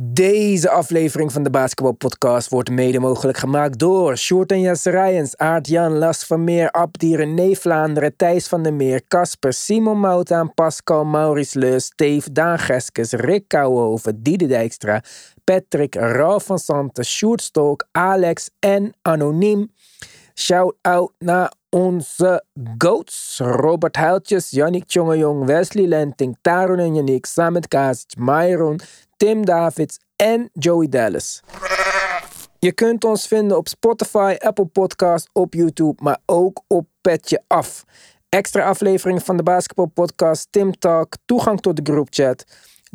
Deze aflevering van de Basketball Podcast wordt mede mogelijk gemaakt door Sjoerd en Jesse Rijens, Aart Jan, Las van Meer, René Vlaanderen, Thijs van der Meer, Casper, Simon Moutaan, Pascal, Maurice Leus, Steve, Daan Geskes, Rick Kouwenhoven, Diede Dijkstra, Patrick, Ralf van Santen, Sjoerd Stolk, Alex en Anoniem. Shout-out naar onze goats. Robert Huiltjes, Yannick Tjongejong, Wesley Lenting, Taron en Yannick, Samet Kazic, Myron, Tim Davids en Joey Dallas. Je kunt ons vinden op Spotify, Apple Podcasts, op YouTube, maar ook op Petje Af. Extra afleveringen van de Basketball Podcast, Tim Talk, toegang tot de groupchat.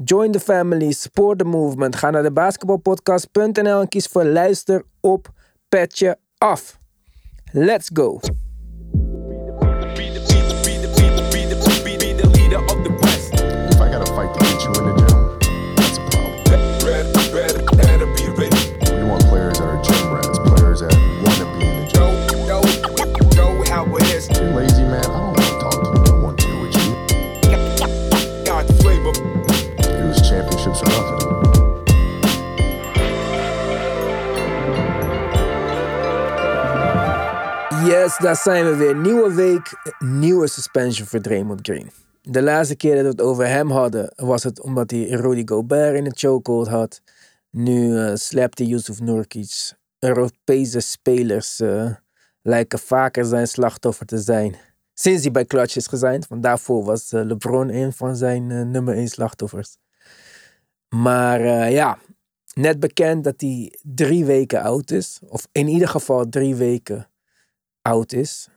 Join the family, support the movement. Ga naar de basketballpodcast.nl en kies voor luister op Petje Af. Let's go. It championships. Yes, daar zijn we weer. Nieuwe week, nieuwe suspension voor Draymond Green. De laatste keer dat we het over hem hadden, was het omdat hij Rudy Gobert in het chokehold had. Nu uh, slepte Yusuf Nurkic. Europese spelers eh, lijken vaker zijn slachtoffer te zijn. Sinds hij bij Clutch is gezeind, want daarvoor was eh, LeBron een van zijn eh, nummer 1 slachtoffers. Maar eh, ja, net bekend dat hij drie weken oud is. Of in ieder geval drie weken oud is.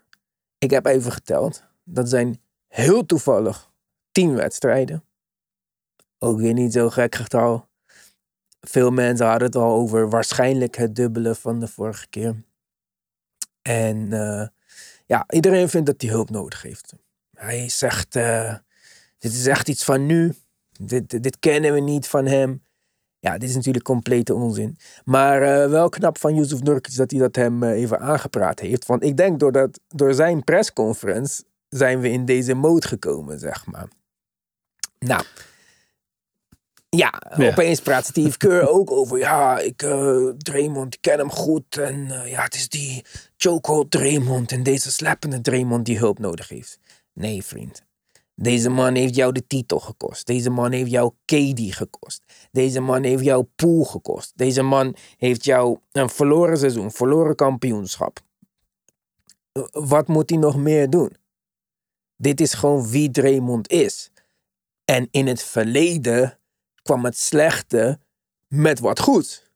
Ik heb even geteld. Dat zijn heel toevallig tien wedstrijden. Ook weer niet zo gek getal. Veel mensen hadden het al over waarschijnlijk het dubbele van de vorige keer. En ja, iedereen vindt dat hij hulp nodig heeft. Hij zegt, eh, dit is echt iets van nu. Dit, dit kennen we niet van hem. Ja, dit is natuurlijk complete onzin. Maar eh, wel knap van Yusuf Nurkic dat hij dat hem eh, even aangepraat heeft. Want ik denk door, dat, door zijn persconference zijn we in deze mode gekomen, zeg maar. Nou, ja, Ja. opeens praat Steve Kerr ook over, ja, ik, Draymond, ik ken hem goed. En eh, ja, het is die chokehold Draymond en deze slappende Draymond die hulp nodig heeft. Nee, vriend. Deze man heeft jou de titel gekost. Deze man heeft jou KD gekost. Deze man heeft jou pool gekost. Deze man heeft jou een verloren seizoen, verloren kampioenschap. Eh, Wat moet hij nog meer doen? Dit is gewoon wie Draymond is. En in het verleden kwam het slechte met wat goed.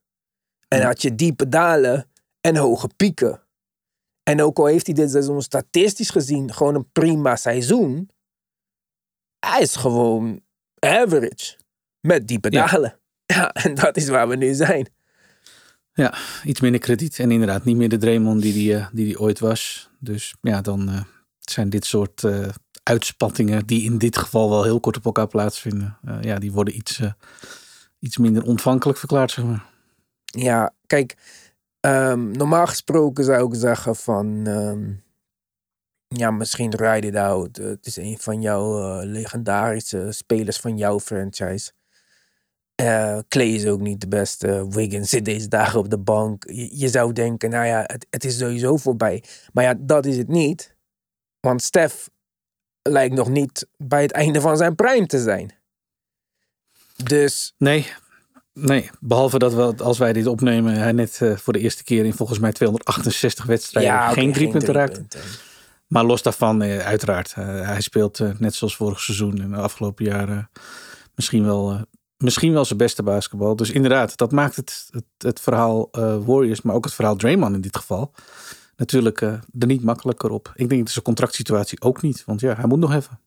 En had je diepe dalen en hoge pieken. En ook al heeft hij dit seizoen statistisch gezien gewoon een prima seizoen. Hij is gewoon average. Met diepe dalen. Ja, en dat is waar we nu zijn. Ja, iets minder krediet. En inderdaad niet meer de Draymond die die, eh, die, die ooit was. Dus ja, dan eh, zijn dit soort eh, uitspattingen... die in dit geval wel heel kort op elkaar plaatsvinden... eh, ja, die worden iets, eh, iets minder ontvankelijk verklaard, zeg maar. Ja, kijk, ehm, normaal gesproken zou ik zeggen van, ehm, ja, misschien ride it out. Eh, Het is een van jouw legendarische spelers van jouw franchise. Eh Clay is ook niet de beste. Wiggins zit deze dagen op de bank. Je, je zou denken, nou ja, het, het is sowieso voorbij. Maar ja, dat is het niet. Want Stef lijkt nog niet bij het einde van zijn prime te zijn. Dus Nee, nee. Behalve dat we, als wij dit opnemen... hij net eh, voor de eerste keer in volgens mij 268 wedstrijden... ja, geen drie punten raakt. Maar los daarvan, eh, uiteraard. eh, hij speelt net zoals vorig seizoen en de afgelopen jaren misschien wel, misschien wel zijn beste basketbal. Dus inderdaad, dat maakt het, het, het verhaal Warriors, maar ook het verhaal Draymond in dit geval, natuurlijk eh, er niet makkelijker op. Ik denk dat zijn contractsituatie ook niet, want ja, hij moet nog even.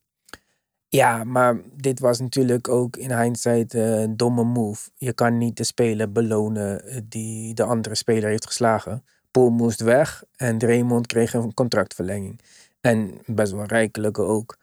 Ja, maar dit was natuurlijk ook in hindsight eh, een domme move. Je kan niet de speler belonen eh, die de andere speler heeft geslagen. Paul moest weg en Draymond kreeg een contractverlenging. En best wel rijkelijke ook.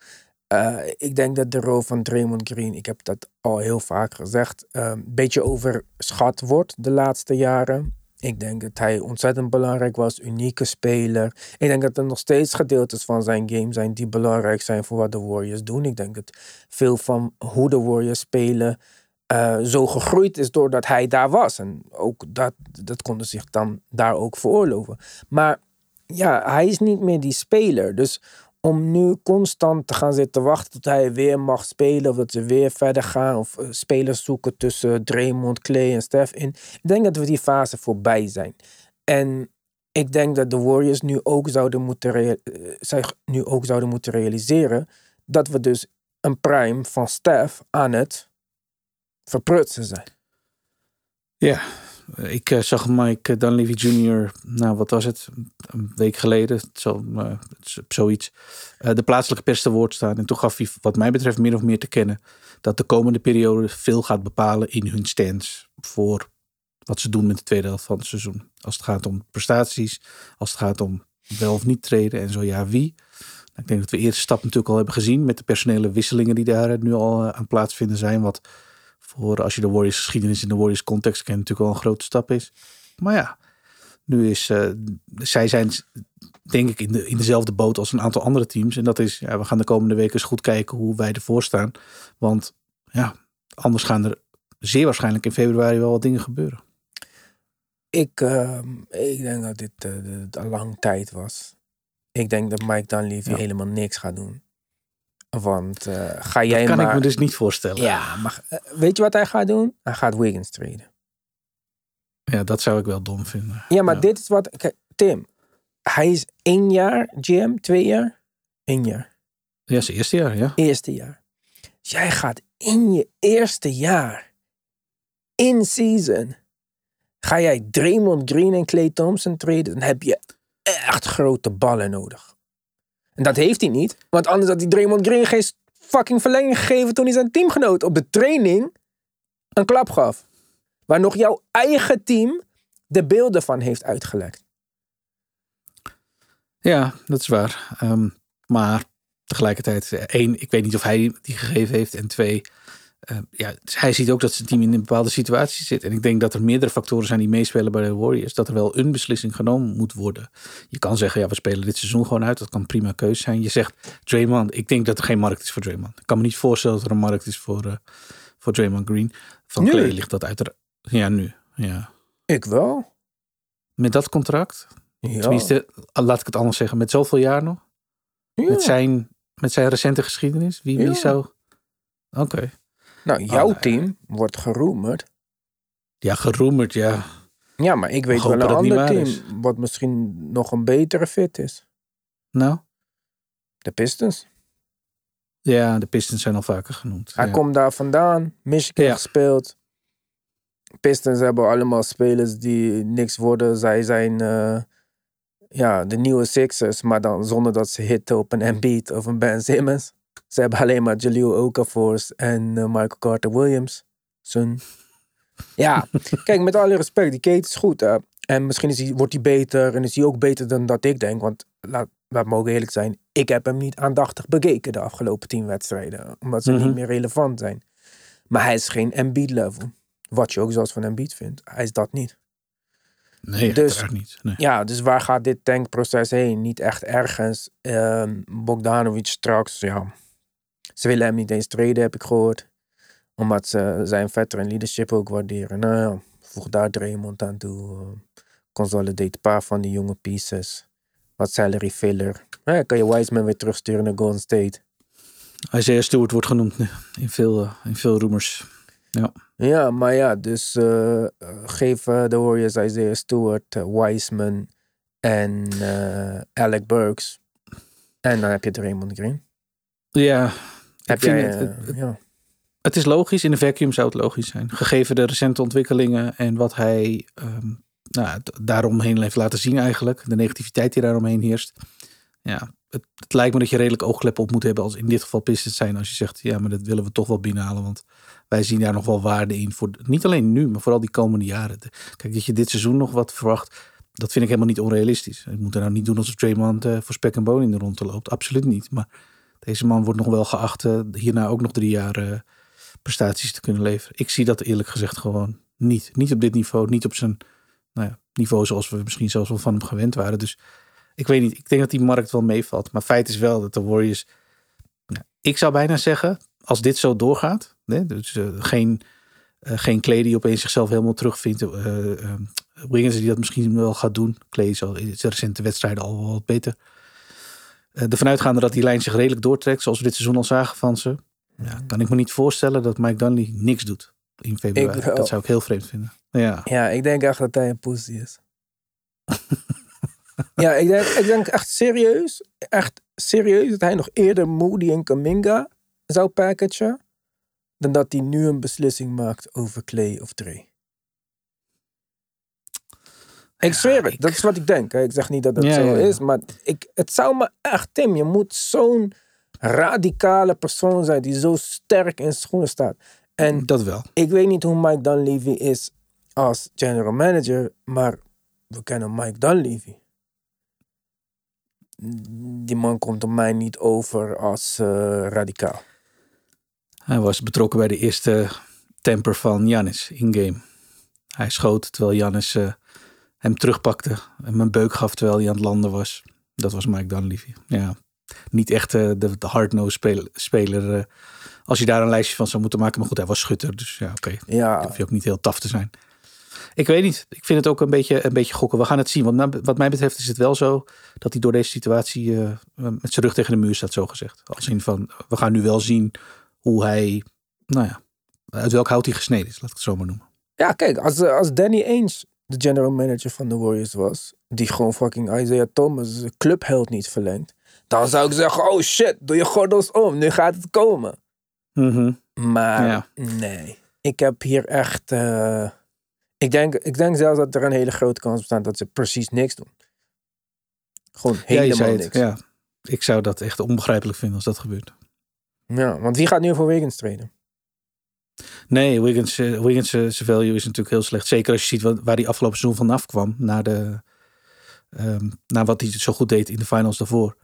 Ik denk dat de rol van Draymond Green, ik heb dat al heel vaak gezegd, een beetje overschat wordt de laatste jaren. Ik denk dat hij ontzettend belangrijk was, unieke speler. Ik denk dat er nog steeds gedeeltes van zijn game zijn die belangrijk zijn voor wat de Warriors doen. Ik denk dat veel van hoe de Warriors spelen eh, zo gegroeid is doordat hij daar was. En ook dat, dat konden zich dan daar ook veroorloven. Maar ja, hij is niet meer die speler. Dus om nu constant te gaan zitten wachten tot hij weer mag spelen. Of dat ze weer verder gaan. Of eh, spelers zoeken tussen Draymond, Clay en Steph in. Ik denk dat we die fase voorbij zijn. En ik denk dat de Warriors nu ook zouden moeten, eh, nu ook zouden moeten realiseren. Dat we dus een prime van Steph aan het verprutsen zijn. Ja, ik eh, zag Mike Dunleavy Jr., nou wat was het, een week geleden, zo, eh, zoiets, eh, de plaatselijke pers te woord staan. En toen gaf hij wat mij betreft min of meer te kennen dat de komende periode veel gaat bepalen in hun stance voor wat ze doen met de tweede helft van het seizoen. Als het gaat om prestaties, als het gaat om wel of niet treden en zo ja wie. Nou, Ik denk dat we de eerste stap natuurlijk al hebben gezien met de personele wisselingen die daar eh, nu al eh, aan plaatsvinden zijn. Wat voor als je de Warriors geschiedenis in de Warriors context kent natuurlijk wel een grote stap is. Maar ja, nu is eh, zij zijn denk ik in, de, in dezelfde boot als een aantal andere teams. En dat is, ja, we gaan de komende weken eens goed kijken hoe wij ervoor staan. Want ja, anders gaan er zeer waarschijnlijk in februari wel wat dingen gebeuren. Ik, ehm, ik denk dat dit eh, de- een lang tijd was. Ik denk dat Mike Dunleavy Ja. helemaal niks gaat doen. Want eh, ga jij Dat kan maar... ik me dus niet voorstellen. Ja, maar eh, weet je wat hij gaat doen? Hij gaat Wiggins traden. Ja, dat zou ik wel dom vinden. Ja, maar dit is wat... Kijk, Tim, hij is één jaar GM, twee jaar? Eén jaar. Ja, zijn eerste jaar, ja. Eerste jaar. Dus jij gaat in je eerste jaar, in season, ga jij Draymond Green en Clay Thompson traden, dan heb je echt grote ballen nodig. En dat heeft hij niet, want anders had hij Draymond Green geen fucking verlenging gegeven toen hij zijn teamgenoot op de training een klap gaf. Waar nog jouw eigen team de beelden van heeft uitgelekt. Ja, dat is waar. Ehm, maar tegelijkertijd, eh, één, ik weet niet of hij die gegeven heeft. En twee, eh, ja, hij ziet ook dat zijn team in een bepaalde situatie zit. En ik denk dat er meerdere factoren zijn die meespelen bij de Warriors. Dat er wel een beslissing genomen moet worden. Je kan zeggen, ja, we spelen dit seizoen gewoon uit. Dat kan prima keuze zijn. Je zegt, Draymond, ik denk dat er geen markt is voor Draymond. Ik kan me niet voorstellen dat er een markt is voor, eh, voor Draymond Green. Van Nu? Clay ligt dat uiteraard. Ja, nu. Ja. Ik wel. Met dat contract, Ja. tenminste, laat ik het anders zeggen, met zoveel jaar nog. Ja. Met, zijn, met zijn recente geschiedenis? Wie, wie zou... Oké. Nou, jouw nee. team wordt geroemerd. Ja, geroemerd, ja. Ja, maar ik weet wel een ander team is. wat misschien nog een betere fit is. Nou, De Pistons. ja, de Pistons zijn al vaker genoemd. Hij ja. komt daar vandaan. Michigan Ja. gespeeld. Pistons hebben allemaal spelers die niks worden. Zij zijn eh, ja, de nieuwe Sixers, maar dan zonder dat ze hitten op een Embiid of een Ben Simmons. Ze hebben alleen maar Jaleel Okafor en eh, Michael Carter Williams. Ja, kijk, met alle respect, die Kate is goed. Hè? En misschien is hij, wordt hij beter en is hij ook beter dan dat ik denk. Want laat, laat mogen eerlijk zijn, ik heb hem niet aandachtig bekeken de afgelopen tien wedstrijden. Omdat ze Mhm. niet meer relevant zijn. Maar hij is geen Embiid-level. Wat je ook zelfs van Embiid vindt. Hij is dat niet. Nee, Dus- niet. Nee. Ja, dus waar gaat dit tankproces heen? Niet echt ergens. Ehm Bogdanovic straks, ja. Ze willen hem niet eens treden, heb ik gehoord. Omdat ze zijn veteran leadership ook waarderen. Nou ja, voeg daar Draymond aan toe. Consolidate een paar van die jonge pieces. Wat salary filler. Ja, kan je Wiseman weer terugsturen naar Golden State. Isaiah Stewart wordt genoemd nu in veel, eh, in veel rumors. Ja, maar ja, dus eh, geef eh, de Warriors Isaiah Stewart, eh, Wiseman en Alec Burks. En dan heb je Draymond Green. Ja, Heb jij, het, eh, het, het- ja. het is logisch. In een vacuüm zou het logisch zijn. Gegeven de recente ontwikkelingen en wat hij ehm, nou, daaromheen heeft laten zien eigenlijk. De negativiteit die daaromheen heerst. Ja, het, het lijkt me dat je redelijk oogkleppen op moet hebben als in dit geval Pistons zijn. Als je zegt, ja, maar dat willen we toch wel binnenhalen. Want wij zien daar nog wel waarde in. Voor, niet alleen nu, maar vooral die komende jaren. Kijk, dat je dit seizoen nog wat verwacht. Dat vind ik helemaal niet onrealistisch. Ik moet er nou niet doen alsof Draymond eh, voor spek en bonen in de rond te loopt. Absoluut niet. Maar deze man wordt nog wel geacht eh, hierna ook nog drie jaar eh, prestaties te kunnen leveren. Ik zie dat eerlijk gezegd gewoon niet. Niet op dit niveau. Niet op zijn nou ja, niveau zoals we misschien zelfs wel van hem gewend waren. Dus ik weet niet. Ik denk dat die markt wel meevalt. Maar feit is wel dat de Warriors... nou, ik zou bijna zeggen, als dit zo doorgaat... Dus eh, geen Eh, geen Clay die opeens zichzelf helemaal terugvindt. Eh, Wiggins die dat misschien wel gaat doen. Clay is al in recente wedstrijden al wat beter. Eh ervan uitgaande dat die lijn zich redelijk doortrekt. Zoals we dit seizoen al zagen van ze. Ja, kan ik me niet voorstellen dat Mike Dunley niks doet in februari. Ik. Dat zou ik heel vreemd vinden. Ja, Ja, ik denk echt dat hij een pussy is. ja, ik denk, ik denk echt serieus, echt serieus dat hij nog eerder Moody en Kaminga zou packagen. Dan dat hij nu een beslissing maakt over Clay of Dre. Ik zweer het, dat is wat ik denk. Ik zeg niet dat Ja, zo is, maar ik, het zou me echt, Tim, je moet zo'n radicale persoon zijn die zo sterk in schoenen staat. En dat wel. ik weet niet hoe Mike Dunleavy is als general manager, maar we kennen Mike Dunleavy. Die man komt op mij niet over als eh, radicaal. Hij was betrokken bij de eerste temper van Janis in-game. Hij schoot terwijl Janis eh, hem terugpakte. En een beuk gaf terwijl hij aan het landen was. Dat was Mike Dunleavy. Ja, niet echt eh, de, de hard-nosed speler. speler eh, als je daar een lijstje van zou moeten maken. Maar goed, hij was schutter. Dus ja, oké. Ja, hoef je ook niet heel taf te zijn. Ik weet niet. Ik vind het ook een beetje, een beetje gokken. We gaan het zien. Want na- wat mij betreft is het wel zo dat hij door deze situatie eh, met zijn rug tegen de muur staat, zo gezegd. Als in van, we gaan nu wel zien hoe hij, nou ja, uit welk hout hij gesneden is, laat ik het zo maar noemen. ja kijk, als, als Danny Ainge de general manager van de Warriors was, die gewoon fucking Isaiah Thomas, de clubheld, niet verlengt, dan zou ik zeggen, oh shit, doe je gordels om, nu gaat het komen. Maar Ja. nee, ik heb hier echt. eh, ik, denk, ik denk zelfs dat er een hele grote kans bestaat dat ze precies niks doen. Gewoon Ja, je helemaal het. niks. Ja. Ik zou dat echt onbegrijpelijk vinden als dat gebeurt. Ja, want wie gaat nu voor Wiggins trainen? Nee, Wiggins, eh, Wiggins eh, value is natuurlijk heel slecht. Zeker als je ziet wat, waar hij afgelopen seizoen vanaf kwam. Na, de, ehm, wat hij zo goed deed in de finals daarvoor.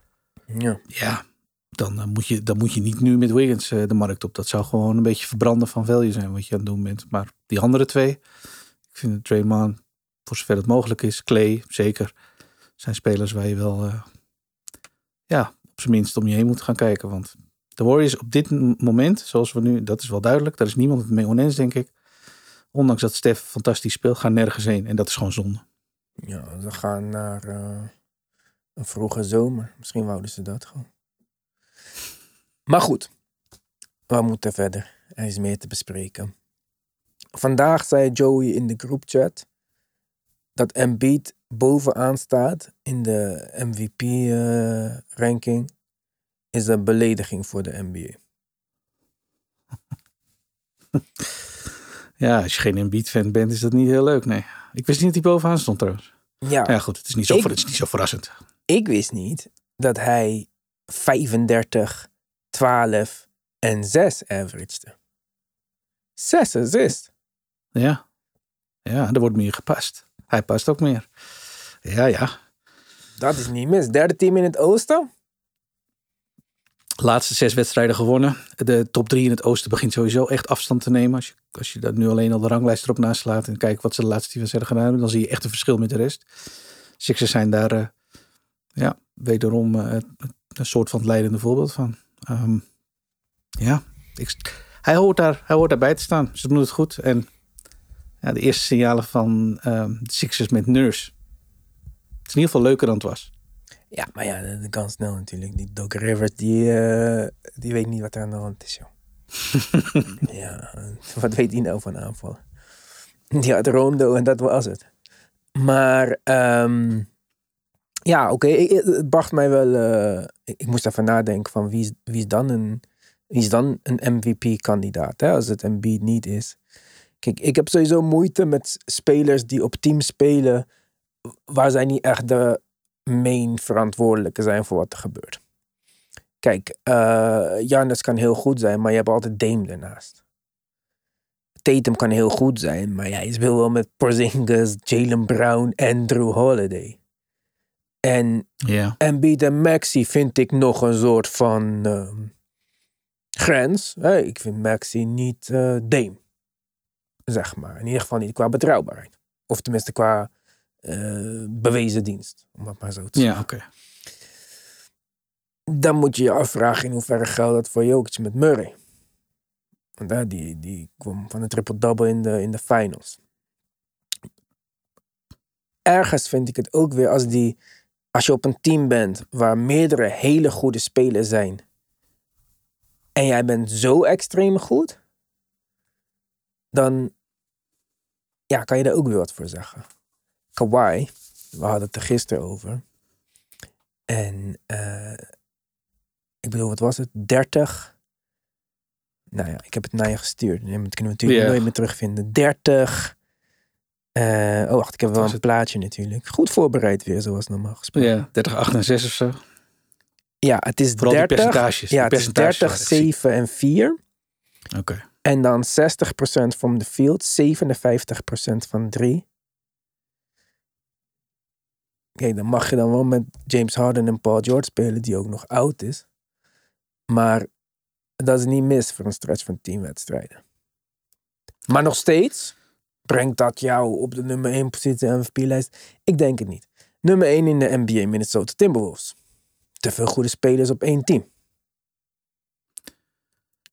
Ja. Ja, dan, eh, moet, je, dan moet je niet nu met Wiggins de markt op. Dat zou gewoon een beetje verbranden van value zijn wat je aan het doen bent. Maar die andere twee, ik vind het Draymond, voor zover het mogelijk is, Clay zeker, zijn spelers waar je wel, ja, op zijn minst om je heen moet gaan kijken. Want de Warriors op dit moment, zoals we nu, dat is wel duidelijk, daar is niemand het mee oneens, denk ik. Ondanks dat Stef fantastisch speelt, gaan nergens heen. En dat is gewoon zonde. ja, ze gaan naar eh, een vroege zomer. Misschien wouden ze dat gewoon. Maar goed, we moeten verder. Er is meer te bespreken. Vandaag zei Joey in de groupchat dat Embiid bovenaan staat in de MVP-ranking. Is een belediging voor de NBA. Ja, als je geen Embiid-fan bent, is dat niet heel leuk, nee. Ik wist niet dat hij bovenaan stond trouwens. Ja, Ja, goed, het is niet zo, Ik- het is niet zo verrassend. ik wist niet dat hij 35, 12 en 6 averagede. 6 assist. Ja. Ja, er wordt meer gepast. Hij past ook meer. Ja, ja. Dat is niet mis. Derde team in het oosten? Laatste zes wedstrijden gewonnen. De top drie in het oosten begint sowieso echt afstand te nemen. Als je, als je dat nu alleen al de ranglijst erop naslaat en kijkt wat ze de laatste tien wedstrijden gedaan hebben, dan zie je echt een verschil met de rest. Sixers zijn daar eh, ja, wederom eh, een soort van leidende voorbeeld van. Ehm, ja, hij, hoort daar, hij hoort daarbij te staan. Ze doen het goed. En ja, de eerste signalen van ehm, de Sixers met Nurse. Het is in ieder geval leuker dan het was. Ja, maar ja, dat kan snel natuurlijk. Die Doc Rivers, die, eh, die weet niet wat er aan de hand is, joh. ja, wat weet hij nou van aanval? Die had Rondo en dat was het. Maar, ehm, ja, oké. Het bracht mij wel... eh, ik, ik moest even nadenken van wie is, wie is dan een, wie is dan een MVP-kandidaat, hè, als het Embiid niet is. Kijk, ik heb sowieso moeite met spelers die op teams spelen waar zij niet echt de main verantwoordelijke zijn voor wat er gebeurt. Kijk, Giannis kan heel goed zijn, maar je hebt altijd Dame ernaast. Tatum kan heel goed zijn, maar ja, je speelt wel met Porzingis, Jalen Brown en Drew Holiday. En Ja. Embiid en Maxi vind ik nog een soort van ehm, grens. Hè, ik vind Maxi niet eh Dame. Zeg maar. In ieder geval niet qua betrouwbaarheid. Of tenminste qua eh, bewezen dienst. Om het maar zo te zeggen. Ja, oké. Dan moet je je afvragen in hoeverre geldt dat voor Jokic met Murray. Want ja, die, die kwam van een triple-double in de, in de finals. Ergens vind ik het ook weer als die... Als je op een team bent waar meerdere hele goede spelers zijn... en jij bent zo extreem goed... dan ja, kan je daar ook weer wat voor zeggen. Kawhi, we hadden het er gisteren over. En eh, ik bedoel, wat was het? 30. Nou ja, ik heb het naar je gestuurd. Dat kunnen we natuurlijk Ja. nooit meer terugvinden. 30. eh, oh, wacht, ik heb wel een het? plaatje natuurlijk. Goed voorbereid weer, zoals normaal gesproken. Ja, 30, 8 en 6 of zo. Ja, het is Vooral die 30. percentages. Ja, het is percentages 30, waren echt ziek. 7 en 4. Oké. En dan 60% from the field, 57% van 3. Dan mag je dan wel met James Harden en Paul George spelen, die ook nog oud is. Maar dat is niet mis voor een stretch van 10 wedstrijden. Maar nog steeds brengt dat jou op de nummer 1 positie MVP-lijst. Ik denk het niet. Nummer 1 in de NBA, Minnesota Timberwolves. Te veel goede spelers op één team.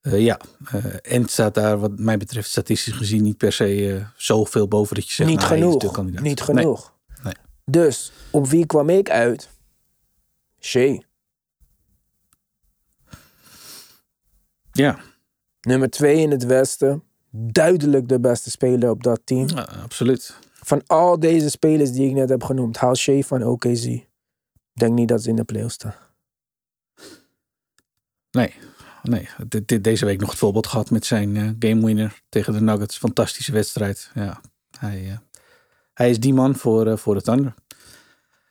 Eh, ja, eh, en het staat daar wat mij betreft statistisch gezien niet per se eh, zoveel boven dat je zegt... niet nou, de genoeg. kandidaat. Niet genoeg. Nee. Dus op wie kwam ik uit? Shea. Ja, Nummer 2 in het Westen. Duidelijk de beste speler op dat team. ja, absoluut. Van al deze spelers die ik net heb genoemd, haal Shea van OKC. Denk niet dat ze in de playoffs staan. Nee, nee. Dit, dit- deze week nog het voorbeeld gehad met zijn eh, game winner tegen de Nuggets. Fantastische wedstrijd. Ja, hij, eh, hij is die man voor, eh, voor de Thunder.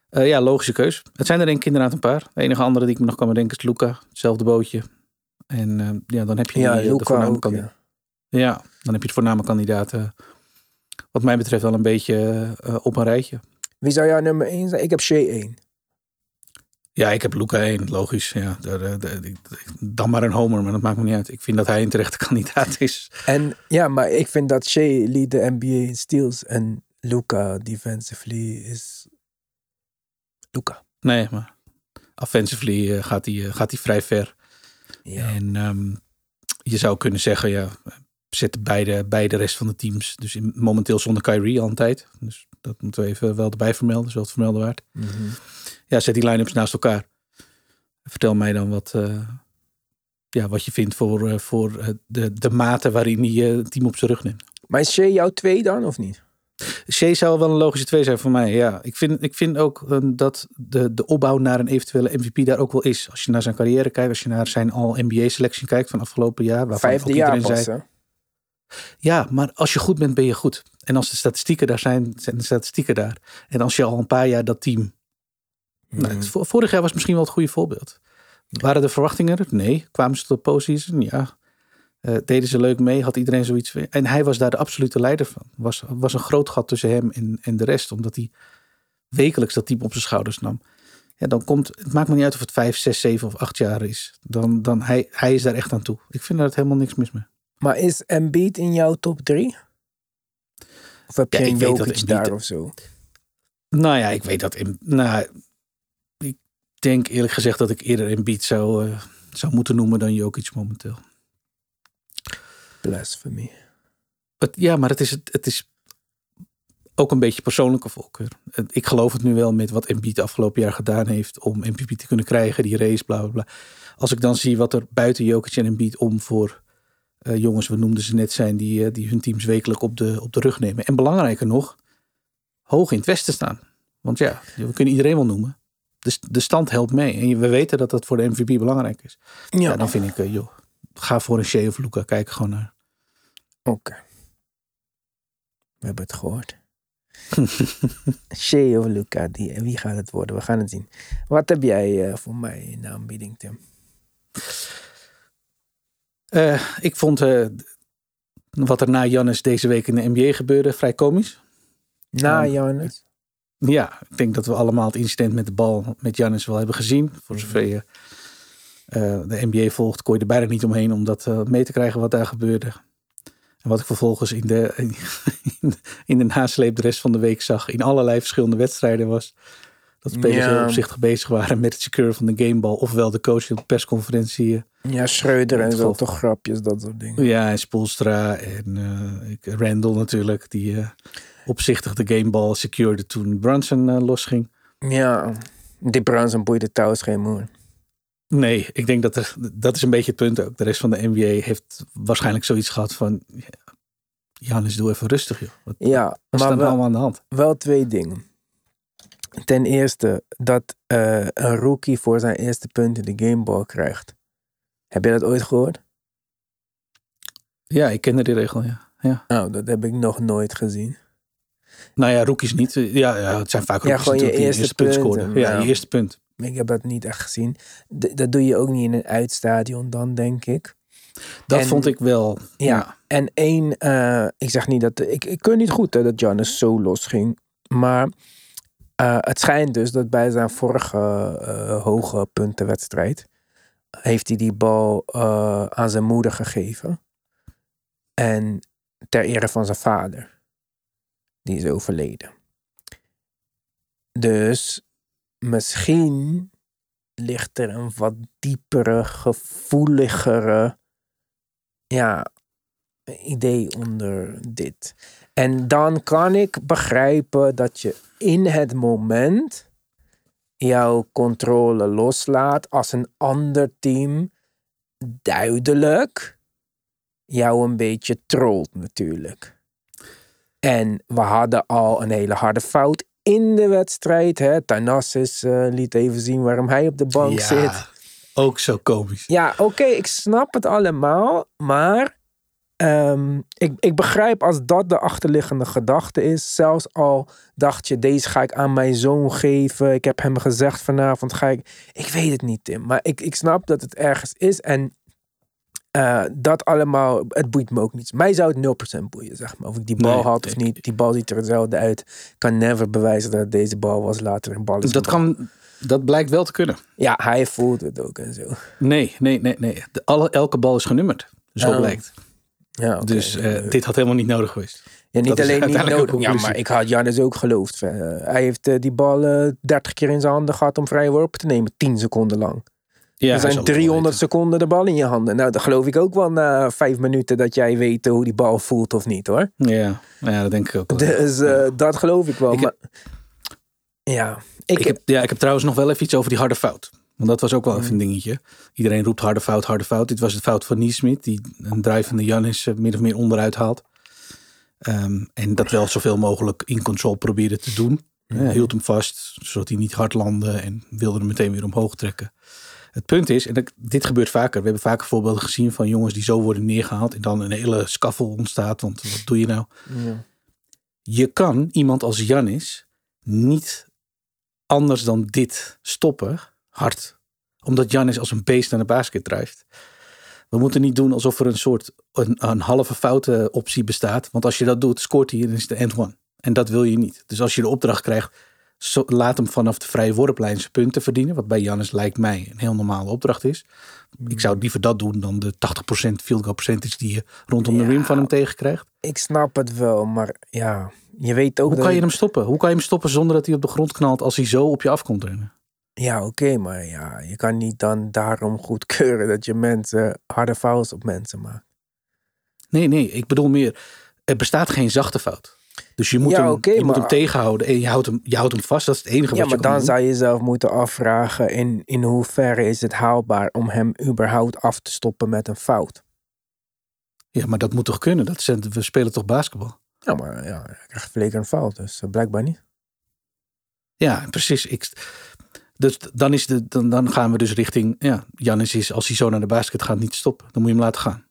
Eh, ja, logische keus. Het zijn er denk ik inderdaad een paar. De enige andere die ik me nog kan bedenken is Luca. Hetzelfde bootje. En eh, ja, dan heb je Ja, die, de voorname kandidaat. Ja. Ja, dan heb je de voorname kandidaten. Wat mij betreft wel een beetje op een rijtje. Wie zou jouw nummer 1 zijn? Ik heb Shea 1. Ja, ik heb Luca 1, logisch. Ja, dan maar een homer, maar dat maakt me niet uit. Ik vind dat hij een terechte kandidaat is. En ja, maar ik vind dat Shea lead de NBA in steals. En Luca defensively is... Luca. Nee, maar offensively eh, gaat, hij, eh, gaat hij vrij ver. Ja. En ehm, je zou kunnen zeggen, ja, zet beide, beide rest van de teams. Dus in- momenteel zonder Kyrie al een tijd. Dus dat moeten we even wel erbij vermelden, zoals het vermelden waard. Mhm. Ja, zet die line-ups naast elkaar. Vertel mij dan wat, eh, ja, wat je vindt voor, voor de, de mate waarin hij het team op zijn rug neemt. Maar is Shea jouw 2 dan, of niet? Shea zou wel een logische twee zijn voor mij. Ja, ik vind, ik vind ook eh, dat de, de opbouw naar een eventuele MVP daar ook wel is. Als je naar zijn carrière kijkt, als je naar zijn All-NBA-selectie kijkt van afgelopen jaar. waarvan Vijfde ook jaar pas, zei? Ja, maar als je goed bent, ben je goed. En als de statistieken daar zijn, zijn de statistieken daar. En als je al een paar jaar dat team. Nou, Mhm. het vo- vorig jaar was misschien wel het goede voorbeeld. Waren de verwachtingen er? Nee. Kwamen ze tot postseason? Ja. Eh, deden ze leuk mee? Had iedereen zoiets? En hij was daar de absolute leider van. Was, was een groot gat tussen hem en, en de rest. Omdat hij wekelijks dat team op zijn schouders nam. Ja, dan komt, het maakt me niet uit of het vijf, zes, zeven of acht jaar is. Dan, dan hij, hij is daar echt aan toe. Ik vind daar helemaal niks mis mee. Maar is Embiid in jouw top 3? Of heb Ja, een Jokic daar of zo? Nou ja, ik weet dat. In, nou, ik denk eerlijk gezegd dat ik eerder Embiid zou, eh, zou moeten noemen dan Jokic momenteel. Blasphemy. Het, ja, maar het is, het, het is ook een beetje persoonlijke voorkeur. Ik geloof het nu wel met wat Embiid afgelopen jaar gedaan heeft om MVP te kunnen krijgen, die race, bla bla bla. Als ik dan zie wat er buiten Jokic en Embiid om voor eh, jongens, we noemden ze net, zijn die, eh, die hun teams wekelijk op de, op de rug nemen. En belangrijker nog, hoog in het westen staan. Want ja, we kunnen iedereen wel noemen. De, de stand helpt mee. En we weten dat dat voor de MVP belangrijk is. Ja, Ja, dan vind ik, eh, joh, ga voor een Shea of Luca. Kijk gewoon naar. Oké. We hebben het gehoord. Shea of Luca, die, wie gaat het worden? We gaan het zien. Wat heb jij eh, voor mij in de aanbieding, Tim? Eh, ik vond eh, wat er na Jannes deze week in de NBA gebeurde vrij komisch. Na Ja. Janus. Ja, ik denk dat we allemaal het incident met de bal met Jannes wel hebben gezien. Voor zover je de NBA volgt, kon je er bijna niet omheen om dat mee te krijgen wat daar gebeurde. En wat ik vervolgens in de, in, in de nasleep de rest van de week zag in allerlei verschillende wedstrijden was Dat spelers Ja. heel opzichtig bezig waren met het secure van de gameball. Ofwel de coach op de persconferentie. eh, Ja, Schreuder en zo, toch grapjes, dat soort dingen. Ja, en Spoelstra en eh, Randall natuurlijk. Die eh, opzichtig de gameball secureerde toen Brunson losging. Ja, die Brunson boeide trouwens geen moer. Nee, ik denk dat er, dat is een beetje het punt ook. De rest van de NBA heeft waarschijnlijk zoiets gehad van... Janis, doe even rustig joh. Wat, Ja, wat maar nou wel, allemaal aan de hand? wel twee dingen. Ten eerste, dat eh, een rookie voor zijn eerste punt in de gameball krijgt. Heb je dat ooit gehoord? Ja, ik kende die regel, ja. ja. Nou, dat heb ik nog nooit gezien. Nou ja, rookies niet. Ja, ja het zijn vaak Ja, rookies gewoon je natuurlijk die eerste punt punt scoren. en, Ja, ja. je eerste punt. Ik heb dat niet echt gezien. D- dat doe je ook niet in een uitstadion dan, denk ik. Dat En- vond ik wel. Ja. En één, eh, ik zeg niet dat, ik, ik keur niet goed hè, dat Giannis zo los ging. Maar eh, het schijnt dus dat bij zijn vorige eh, hoge puntenwedstrijd heeft hij die bal aan zijn moeder gegeven. En ter ere van zijn vader. Die is overleden. Dus misschien ligt er een wat diepere, gevoeligere ja, idee onder dit. En dan kan ik begrijpen dat je in het moment jouw controle loslaat als een ander team duidelijk jou een beetje trolt natuurlijk. En we hadden al een hele harde fout in de wedstrijd. Hè? Thanasis eh, liet even zien waarom hij op de bank Ja, zit. ook zo komisch. Ja, oké, ik snap het allemaal, maar ehm, ik, ik begrijp als dat de achterliggende gedachte is. Zelfs al dacht je, deze ga ik aan mijn zoon geven. Ik heb hem gezegd vanavond ga ik... Ik weet het niet, Tim, maar ik, ik snap dat het ergens is en eh, dat allemaal, het boeit me ook niet. Mij zou het 0% boeien, zeg maar. Of ik die bal Nee, had of ik- niet. Die bal ziet er hetzelfde uit. Kan never bewijzen dat deze bal was. Later een bal is Dat, bal. kan, dat blijkt wel te kunnen. Ja, hij voelt het ook en zo. Nee, nee, nee, nee. De, alle, elke bal is genummerd. Zo Oh, blijkt. Ja. Dus eh, dit had helemaal niet nodig geweest. Ja, niet Dat alleen niet nodig. Ja, maar ik had Jannes ook geloofd. Eh, hij heeft die bal eh 30 keer in zijn handen gehad om vrije worpen te nemen. 10 seconden lang. Ja, er zijn zal het wel 300 weten. seconden de bal in je handen. Nou, dan geloof ik ook wel na vijf minuten dat jij weet hoe die bal voelt of niet hoor. Ja, ja, dat denk ik ook wel. Dus eh, dat geloof ik wel. Ik maar, ja, ik, Ik heb, ja, ik heb trouwens nog wel even iets over die harde fout. Want dat was ook wel Mm. even een dingetje. Iedereen roept harde fout, harde fout. Dit was de fout van Niesmith. Die een drijvende Janis eh, min of meer onderuit haalt. Ehm, en dat wel zoveel mogelijk in control probeerde te doen. Hij hield hem vast, zodat hij niet hard landde. En wilde hem meteen weer omhoog trekken. Het punt is, en dit gebeurt vaker. We hebben vaker voorbeelden gezien van jongens die zo worden neergehaald. En dan een hele scaffel ontstaat. Want wat doe je nou? ja. je kan iemand als Janis niet anders dan dit stoppen, hard. Omdat Janis als een beest naar de basket drijft. We moeten niet doen alsof er een soort een, een halve foute optie bestaat. Want als je dat doet, scoort hij en is de end one. En dat wil je niet. Dus als je de opdracht krijgt, zo- laat hem vanaf de vrije worplijn zijn punten verdienen. Wat bij Janis lijkt mij een heel normale opdracht is. Ik zou liever dat doen dan de 80% field goal percentage die je rondom de Ja. rim van hem tegenkrijgt. ik snap het wel, maar ja, je weet ook Hoe dat kan je hem stoppen? Hoe kan je hem stoppen zonder dat hij op de grond knalt als hij zo op je af komt rennen? Ja, oké, maar ja, je kan niet dan daarom goedkeuren dat je mensen harde fouls op mensen maakt. Nee, nee, ik bedoel meer, er bestaat geen zachte fout. Dus je moet, Ja, hem, je moet maar- hem tegenhouden en je houdt hem, je houdt hem vast. Dat is het enige Ja, wat maar je kan dan doen. zou je jezelf moeten afvragen in, in hoeverre is het haalbaar om hem überhaupt af te stoppen met een fout. Ja, maar dat moet toch kunnen? Dat zijn, we spelen toch basketbal? Ja, maar ja, hij krijgt Vleker een fout, dus eh, blijkbaar niet. Ja, precies. Ik, dus dan, is de, dan, dan gaan we dus richting, ja, Janis is, als hij zo naar de basket gaat, niet stoppen. Dan moet je hem laten gaan.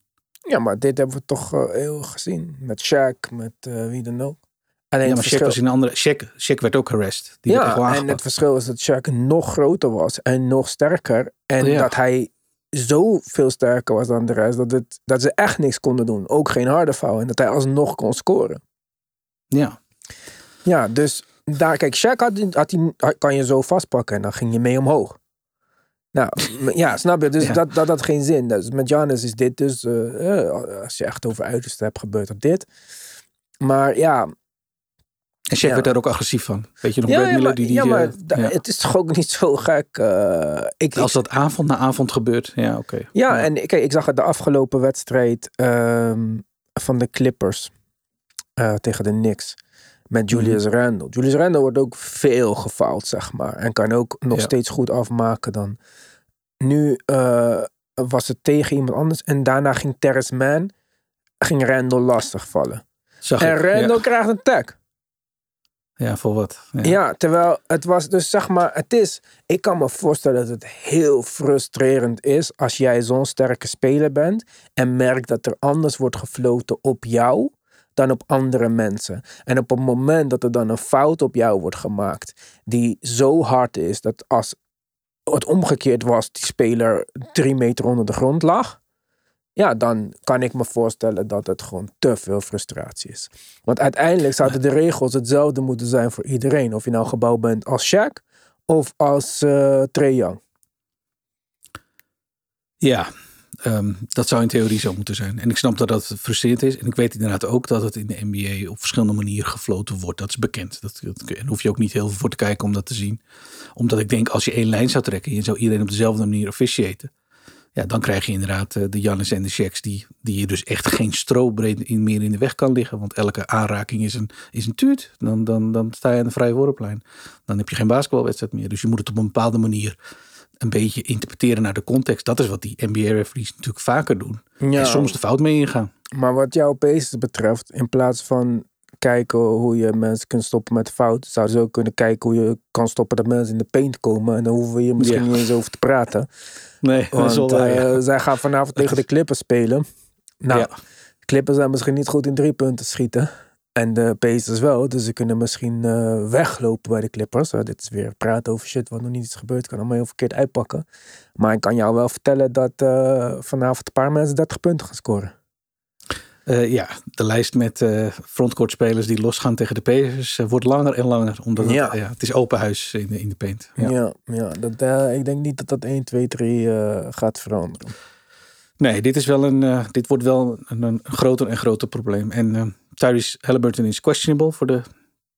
Ja, maar dit hebben we toch eh, heel gezien. Met Shaq, met eh, wie dan ook. Alleen Ja, maar Shaq verschil- was in een andere, Shaq, Shaq werd ook harassed. Die werd ja, en het verschil is dat Shaq nog groter was en nog sterker. En Ja. dat hij zo veel sterker was dan de rest, dat, het, dat ze echt niks konden doen. Ook geen harde foul. En dat hij alsnog kon scoren. Ja, Ja, dus daar, kijk, Shaq had, had die, kan je zo vastpakken en dan ging je mee omhoog. Nou, ja, snap je? Dus Ja. dat, dat had geen zin. Dus met Giannis is dit dus, eh, eh, als je echt over uiterste hebt, gebeurt er dit. Maar ja, En Shaq Ja. werd daar ook agressief van. Weet je nog, Ja, Brad Miller die... die ja, eh, maar ja. het is toch ook niet zo gek. eh, ik, Als dat avond na avond gebeurt, ja oké. Ja, en kijk, ik zag het de afgelopen wedstrijd ehm, van de Clippers eh, tegen de Knicks met Julius Mhm. Randle. Julius Randle wordt ook veel gefaald, zeg maar. En kan ook nog Ja. steeds goed afmaken dan. Nu eh, was het tegen iemand anders en daarna ging Terrence Mann ging Randle lastig vallen. Zag En ik, Randle ja. krijgt een tag. ja, voor wat? Ja. Ja, terwijl het was dus zeg maar, het is, ik kan me voorstellen dat het heel frustrerend is als jij zo'n sterke speler bent en merkt dat er anders wordt gefloten op jou dan op andere mensen. En op het moment dat er dan een fout op jou wordt gemaakt die zo hard is dat als het omgekeerd was, die speler drie meter onder de grond lag, ja, dan kan ik me voorstellen dat het gewoon te veel frustratie is. Want uiteindelijk zouden de regels hetzelfde moeten zijn voor iedereen. Of je nou gebouwd bent als Shaq of als eh Trae Young. Ja, ehm, dat zou in theorie zo moeten zijn. En ik snap dat dat frustrerend is. En ik weet inderdaad ook dat het in de NBA op verschillende manieren gefloten wordt. Dat is bekend. Dat, dat, en hoef je ook niet heel veel voor te kijken om dat te zien. Omdat ik denk, als je één lijn zou trekken... en je zou iedereen op dezelfde manier officiëten... ja, dan krijg je inderdaad eh, de Jannis en de Shaqs... Die, die je dus echt geen strobreed meer in de weg kan liggen. Want elke aanraking is een, is een tuut. Dan, dan, dan sta je aan de vrije worplijn. Dan heb je geen basketbalwedstrijd meer. Dus je moet het op een bepaalde manier een beetje interpreteren naar de context. Dat is wat die NBA-referees natuurlijk vaker doen. Ja. En soms de fout mee ingaan. Maar wat jouw Pacers betreft, in plaats van kijken hoe je mensen kunt stoppen met fout, zouden ze ook kunnen kijken hoe je kan stoppen dat mensen in de paint komen. En dan hoeven we hier misschien Ja. niet eens over te praten. Nee, dat Want wel ja. eh, zij gaan vanavond tegen de Clippers spelen. Nou, Clippers zijn misschien niet goed in drie punten schieten. En de Pacers wel. Dus ze kunnen misschien eh, weglopen bij de Clippers. Eh, dit is weer praten over shit wat nog niet is gebeurd. Kan allemaal heel verkeerd uitpakken. Maar ik kan jou wel vertellen dat eh, vanavond een paar mensen 30 punten gaan scoren. Ja, de lijst met eh frontcourt spelers die losgaan tegen de Pacers wordt langer en langer. Omdat het, Ja. het is open huis in de, in de paint. Ja, Ja. ja, dat, ik denk niet dat dat 1, 2, 3 eh, gaat veranderen. Nee, dit, is wel een, dit wordt wel een, een groter en groter probleem. En Tyrese Halliburton is questionable voor de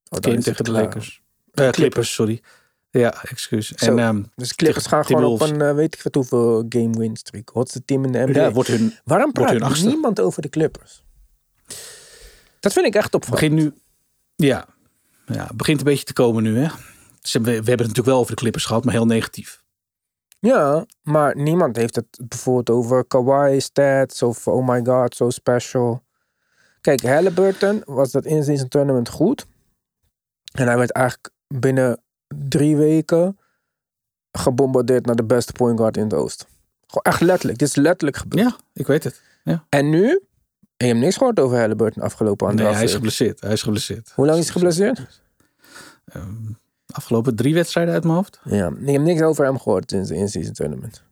Oh, game is het tegen de klaar. Lakers. Eh, Clippers, sorry. Ja, excuus. En ehm, Dus Clippers gaan gewoon op een, eh, weet ik wat hoeveel game win streak. Hotste team in de NBA. ja, wordt hun Waarom wordt hun praat achtste. niemand over de Clippers? Dat vind ik echt opvallend. nu. Ja, ja, het begint een beetje te komen nu. Hè? We, we hebben het natuurlijk wel over de Clippers gehad, maar heel negatief. Ja, maar niemand heeft het bijvoorbeeld over Kawhi stats of oh my god, so special. Kijk, Halliburton was dat in zijn tournament goed. En hij werd eigenlijk binnen drie weken gebombardeerd naar de beste point guard in het oosten. Gewoon echt letterlijk. Dit is letterlijk gebeurd. Ja, ik weet het. En nu? En je hebt niks gehoord over Halliburton afgelopen Nee, anderhalf hij is geblesseerd. Hij is geblesseerd. Hoe lang is hij geblesseerd? Ehm, afgelopen drie wedstrijden uit mijn hoofd? Ja, ik heb niks over hem gehoord in zijn in-season tournament.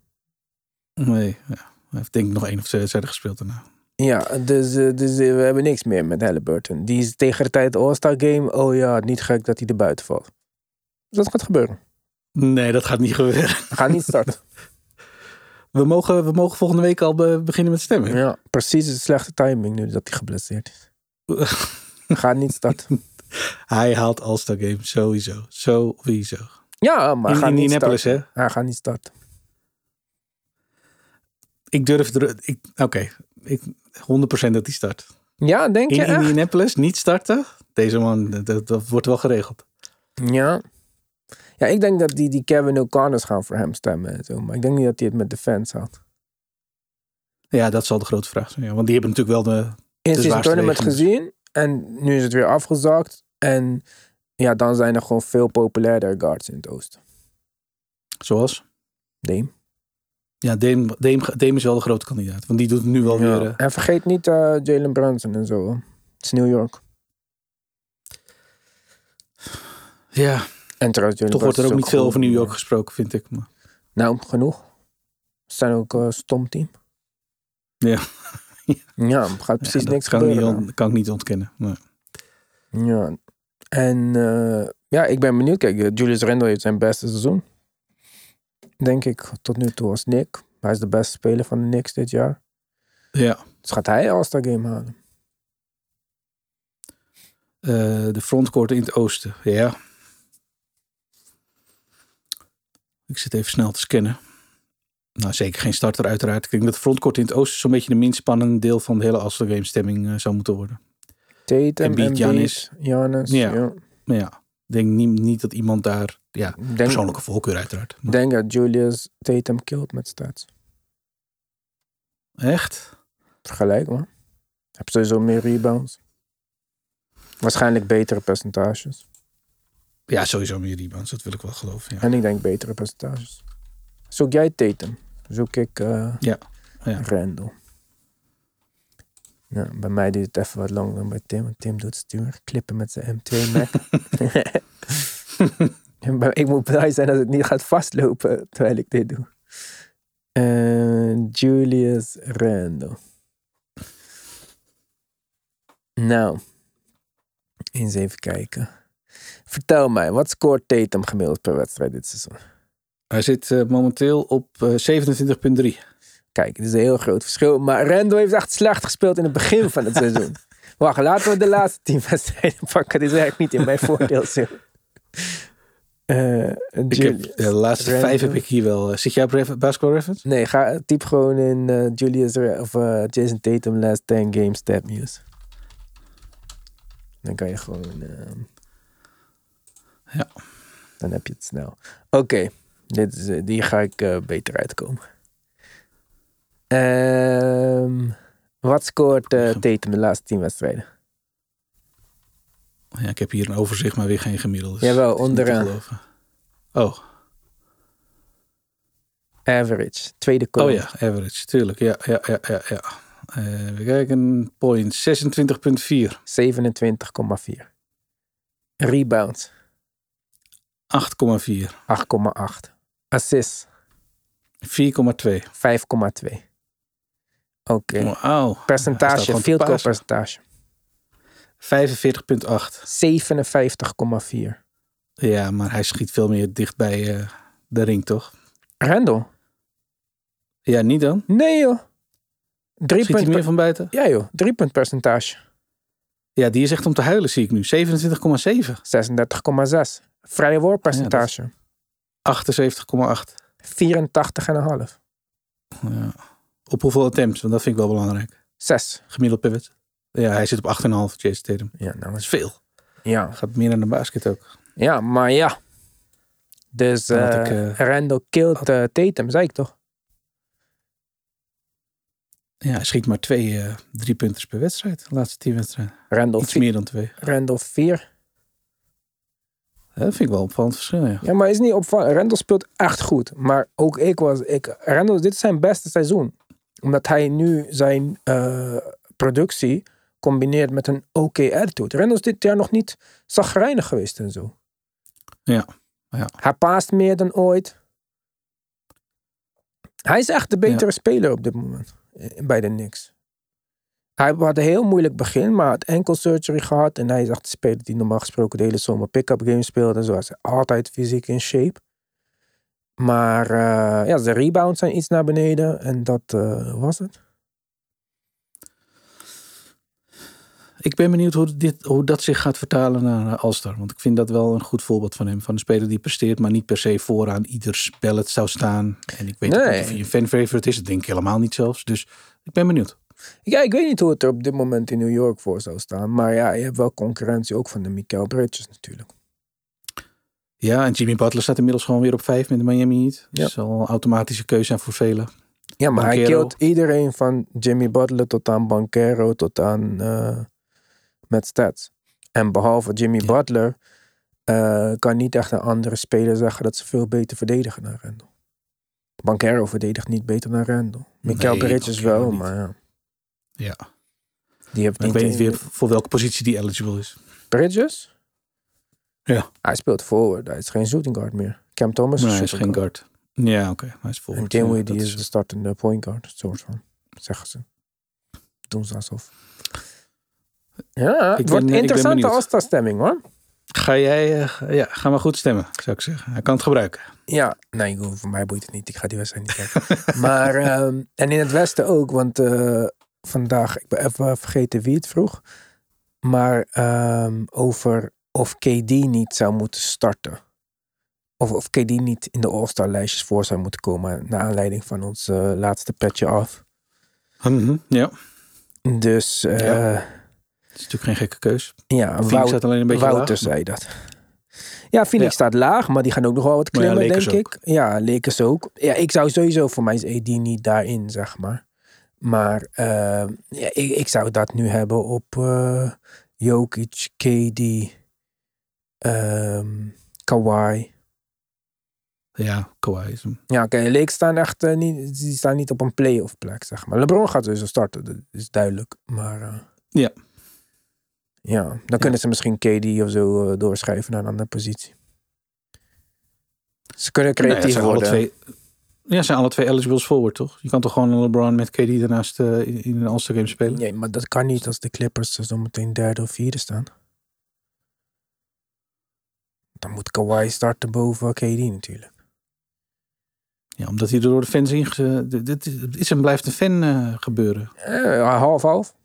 Nee, ja. hij heeft denk ik nog één of twee wedstrijden gespeeld daarna. Ja, dus, eh, dus eh, we hebben niks meer met Halliburton. Die is tegen de tijd All-Star Game. Oh ja, niet gek dat hij er buiten valt. Dat gaat gebeuren. Nee, dat gaat niet gebeuren. We gaan niet starten. We mogen, we mogen volgende week al be- beginnen met stemmen. ja, precies de slechte timing nu dat hij geblesseerd is. Gaat niet starten. Hij haalt All-Star Game sowieso. Sowieso. Ja, maar In hij gaat niet starten. Hij gaat niet starten. Ik durf er... ik- Oké, ik 100% dat hij start. Ja, denk je In echt? Indianapolis niet starten? Deze man, dat, dat wordt wel geregeld. Ja. Ja, ik denk dat die, die Kevin O'Connors gaan voor hem stemmen en zo. Maar ik denk niet dat hij het met de fans had. Ja, dat zal de grote vraag zijn. Ja, want die hebben natuurlijk wel de... De zijn zwaarste tournament gezien. En nu is het weer afgezakt. En ja, dan zijn er gewoon veel populairder guards in het oosten. Zoals? Dame. Ja, Dame, Dame, Dame is wel de grote kandidaat. Want die doet het nu wel Ja. weer... eh, En vergeet niet eh, Jalen Brunson en zo. Het is New York. ja, En trouwens, Jalen toch wordt er ook niet veel over New York maar- gesproken, vind ik. Maar, Nou, genoeg. Ze zijn ook een stom team. Ja. Ja, er gaat precies ja, niks dat kan, ik gebeuren. niet, kan ik niet ontkennen. Nee. Ja. En eh, ja, ik ben benieuwd. Kijk, eh, Julius Randle heeft zijn beste seizoen. Denk ik, tot nu toe als Nick. Hij is de beste speler van de Knicks dit jaar. Ja. Dus gaat hij All-Star Game halen. Eh, de frontcourt in het oosten. Ja. Ik zit even snel te scannen. Nou, zeker geen starter uiteraard. Ik denk dat de frontcourt in het oosten zo'n beetje de minst spannende deel van de hele All-Star Game stemming eh, zou moeten worden. Tatum, Embiid, Embiid, Giannis. Giannis. Ja. ja. Ik denk niet, niet dat iemand daar... Ja, Denk, persoonlijke voorkeur uiteraard. Maar- denk dat Julius Tatum killt met stats. Echt? Vergelijk man. Heb sowieso meer rebounds. Waarschijnlijk betere percentages. Ja, sowieso meer rebounds. Dat wil ik wel geloven. Ja. En ik denk betere percentages. Zoek jij Tatum? Zoek ik eh Ja, ja. Randall. Ja, bij mij duurt het even wat langer dan bij Tim. Want Tim doet stuur. Klippen met zijn M2 Mac. Ik moet blij zijn dat het niet gaat vastlopen terwijl ik dit doe. Eh, Julius Randall. Nou, eens even kijken. Vertel mij, wat scoort Tatum gemiddeld per wedstrijd dit seizoen? Hij zit eh, momenteel op eh 27,3. Kijk, het is een heel groot verschil. Maar Randall heeft echt slecht gespeeld in het begin van het seizoen. Wacht, laten we de laatste tien wedstrijden pakken. Dit is eigenlijk niet in mijn voordeel. Eh, heb, ja, de laatste vijf heb ik hier wel. eh, Zit jij op Basketball Reference? Nee, ga typ gewoon in eh, Julius of eh, Jason Tatum last 10 games stat news. Dan kan je gewoon. eh, Ja. Dan heb je het snel. Oké, dit is, eh, die ga ik eh, beter uitkomen. Ehm, wat scoort eh, Tatum de laatste 10 wedstrijden? Ja, ik heb hier een overzicht, maar weer geen gemiddelde. Jawel, niet te onderaan. Oh, Average, tweede oh kolom. ja, average, tuurlijk. Ja, ja, ja, ja. ja. Eh, we kijken, point 26,4, 27,4. Rebounds, 8,4, 8,8. Assists, 4,2. 5,2. Oké. Percentage, field goal percentage. 45,8. 57,4. Ja, maar hij schiet veel meer dicht bij eh, de ring, toch? Randall? Ja, niet dan? Nee joh. Drie Schiet hij meer van buiten? Ja joh, drie punt percentage. Ja, die is echt om te huilen, zie ik nu. 27,7. 36,6. Vrije woordpercentage. 78,8. 84,5. Ja. Op hoeveel attempts? Want dat vind ik wel belangrijk. 6. Gemiddeld wedstrijd. Ja, hij zit op 8,5, Jason Tatum. Ja, nou Dat is veel. ja. Gaat meer naar de basket ook. ja, maar ja. Dus ik, Randall killt eh, Tatum, zei ik toch? Ja, hij schiet maar twee drie punters per wedstrijd. De laatste tien wedstrijden. Randall, Iets meer dan twee. Randall 4. Ja, dat vind ik wel een opvallend verschil, ja. Ja, maar is niet opvallend. Randall speelt echt goed. Maar ook ik was... Ik, Randall, dit is zijn beste seizoen. Omdat hij nu zijn productie combineert met een oké attitude. Randall is dit jaar nog niet zagrijnig geweest en zo. Ja, ja. Hij paast meer dan ooit. Hij is echt de betere speler op dit moment. eh, Bij de Knicks. Hij had een heel moeilijk begin, maar had enkel surgery gehad. En hij is echt de speler die normaal gesproken de hele zomer pick-up games speelde. En zo Hij is altijd fysiek in shape. Maar eh, ja, zijn rebounds zijn iets naar beneden. En dat eh, was het. Ik ben benieuwd hoe, dit, hoe dat zich gaat vertalen naar All-Star. Want ik vind dat wel een goed voorbeeld van hem. Van een speler die presteert, maar niet per se vooraan ieder spel het zou staan. En ik weet Nee. niet of hij een fan favorite is. Dat denk ik helemaal niet zelfs. Dus ik ben benieuwd. Ja, ik weet niet hoe het er op dit moment in New York voor zou staan. Maar ja, je hebt wel concurrentie ook van de Mikael Bridges natuurlijk. Ja, en Jimmy Butler staat inmiddels gewoon weer op vijf met de Miami Heat. Ja. Dat zal een automatische keuze zijn voor velen. Ja, maar hij killt iedereen van Jimmy Butler tot aan Banquero tot aan eh, met stats. En behalve Jimmy Ja. Butler eh, kan niet echt een andere speler zeggen dat ze veel beter verdedigen dan Randall. Banquero verdedigt niet beter dan Randall. Mikael Nee, Bridges wel, niet. maar ja, Ja. die heeft Maar ik niet... weet niet weer voor welke positie die eligible is. Bridges? Ja. Hij speelt forward, hij is geen shooting guard meer. Cam Thomas Nee, is hij is geen guard. guard. Ja, oké. Hij is En forward. Dinwiddie Ja, is de startende point guard, soort van. Zeggen ze. Doen ze alsof. Ja, het wordt ben interessante benieuwd. All-Star stemming hoor. Ga jij, eh, ja, ga maar goed stemmen, zou ik zeggen. Hij kan het gebruiken. Ja, nee, voor mij boeit het niet. Ik ga die wedstrijd niet kijken. maar, ehm, en in het westen ook, want eh, vandaag, ik ben even vergeten wie het vroeg. Maar ehm, over of KD niet zou moeten starten. Of of KD niet in de All-Star lijstjes voor zou moeten komen. Naar aanleiding van ons eh, laatste petje af. Mhm, Ja, Dus Ja. Is natuurlijk geen gekke keus. ja Phoenix staat alleen een beetje Wouter laag. zei dat. Ja, Phoenix Ja. staat laag, maar die gaan ook nog wel wat ja, klimmen, denk ik. Ja, Lakers ook. Ja, ik zou sowieso, voor mij is AD niet daarin, zeg maar. Maar eh, ja, ik, ik zou dat nu hebben op eh Jokic, KD, ehm Kawhi. Ja, Kawhi is hem. Ja, oké, Lakers staan echt eh, niet, die staan niet op een playoff plek, zeg maar. LeBron gaat sowieso starten, dat is duidelijk. Maar eh, Ja. Ja, dan kunnen ze misschien KD of zo eh, doorschrijven naar een andere positie. Ze kunnen Nou creatief zijn alle worden. twee, ja, zijn alle twee eligibles forward, toch? Je kan toch gewoon een LeBron met KD daarnaast eh, in, een All-Star game spelen? Nee, maar dat kan niet als de Clippers zo meteen derde of vierde staan. Dan moet Kawhi starten boven KD natuurlijk. Ja, omdat hij er door de fans in... dit- is en blijft een fan eh, gebeuren. Half-half.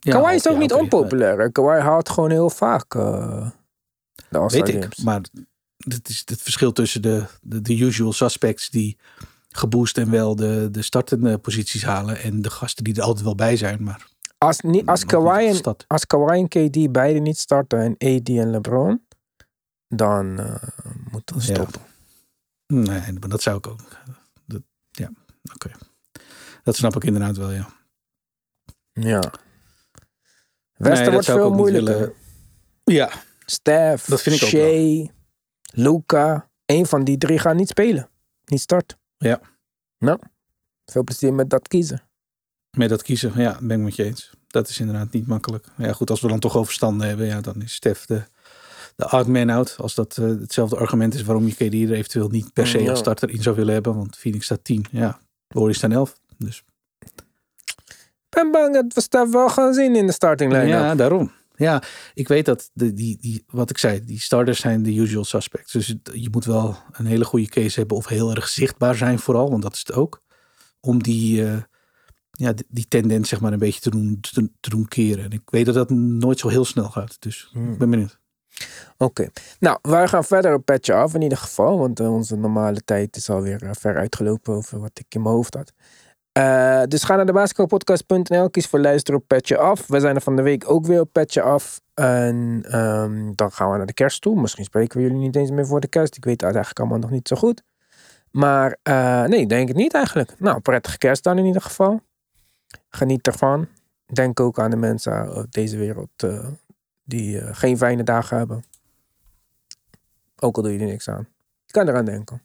Ja, Kawhi is ook ja, niet onpopulair. hè. Kawhi haalt gewoon heel vaak de All-Star Weet ik, maar het is het verschil tussen de, de, de usual suspects die geboost en wel de, de startende posities halen en de gasten die er altijd wel bij zijn, maar Als, niet, als, Kawhi en, als Kawhi en KD beide niet starten en AD en LeBron, dan eh we Ja. stoppen. Nee, maar dat zou ik ook. Dat, ja, oké. Dat snap ik inderdaad wel, ja. Ja. Westen wordt veel moeilijker. Ja, Steph, Dat vind ik ook Shea, Luca. Een van die drie gaan niet spelen. Niet starten. Ja. Nou, veel plezier met dat kiezen. met dat kiezen, ja, ben ik met je eens. Dat is inderdaad niet makkelijk. Ja, goed, als we dan toch over standen hebben, ja, dan is Stef de, de odd man out. Als dat eh, hetzelfde argument is waarom je KD er eventueel niet per se Ja. als starter in zou willen hebben. Want Phoenix staat 10, ja. Warriors staan 11. Dus ben bang dat we Steph wel gaan zien in de starting line. Ja, daarom. Ja, ik weet dat de, die, die, wat ik zei, die starters zijn de usual suspects. Dus je moet wel een hele goede case hebben of heel erg zichtbaar zijn vooral, want dat is het ook. Om die, eh, ja, die, die tendens zeg maar een beetje te doen, te, te doen keren. En ik weet dat dat nooit zo heel snel gaat. Dus Hmm. ik ben benieuwd. Oké. Nou, wij gaan verder op petje af in ieder geval. Want eh, onze normale tijd is alweer eh, ver uitgelopen over wat ik in mijn hoofd had. Eh, dus ga naar de basketbalpodcast.nl. Kies voor luisteren op Petje Af. We zijn er van de week ook weer op Petje Af. En ehm, dan gaan we naar de kerst toe. Misschien spreken we jullie niet eens meer voor de kerst. Ik weet dat eigenlijk allemaal nog niet zo goed. Maar eh, nee, denk het niet eigenlijk. Nou, prettige kerst dan in ieder geval. Geniet ervan. Denk ook aan de mensen op deze wereld eh, die geen fijne dagen hebben. Ook al doe je er niks aan. Je kan eraan denken.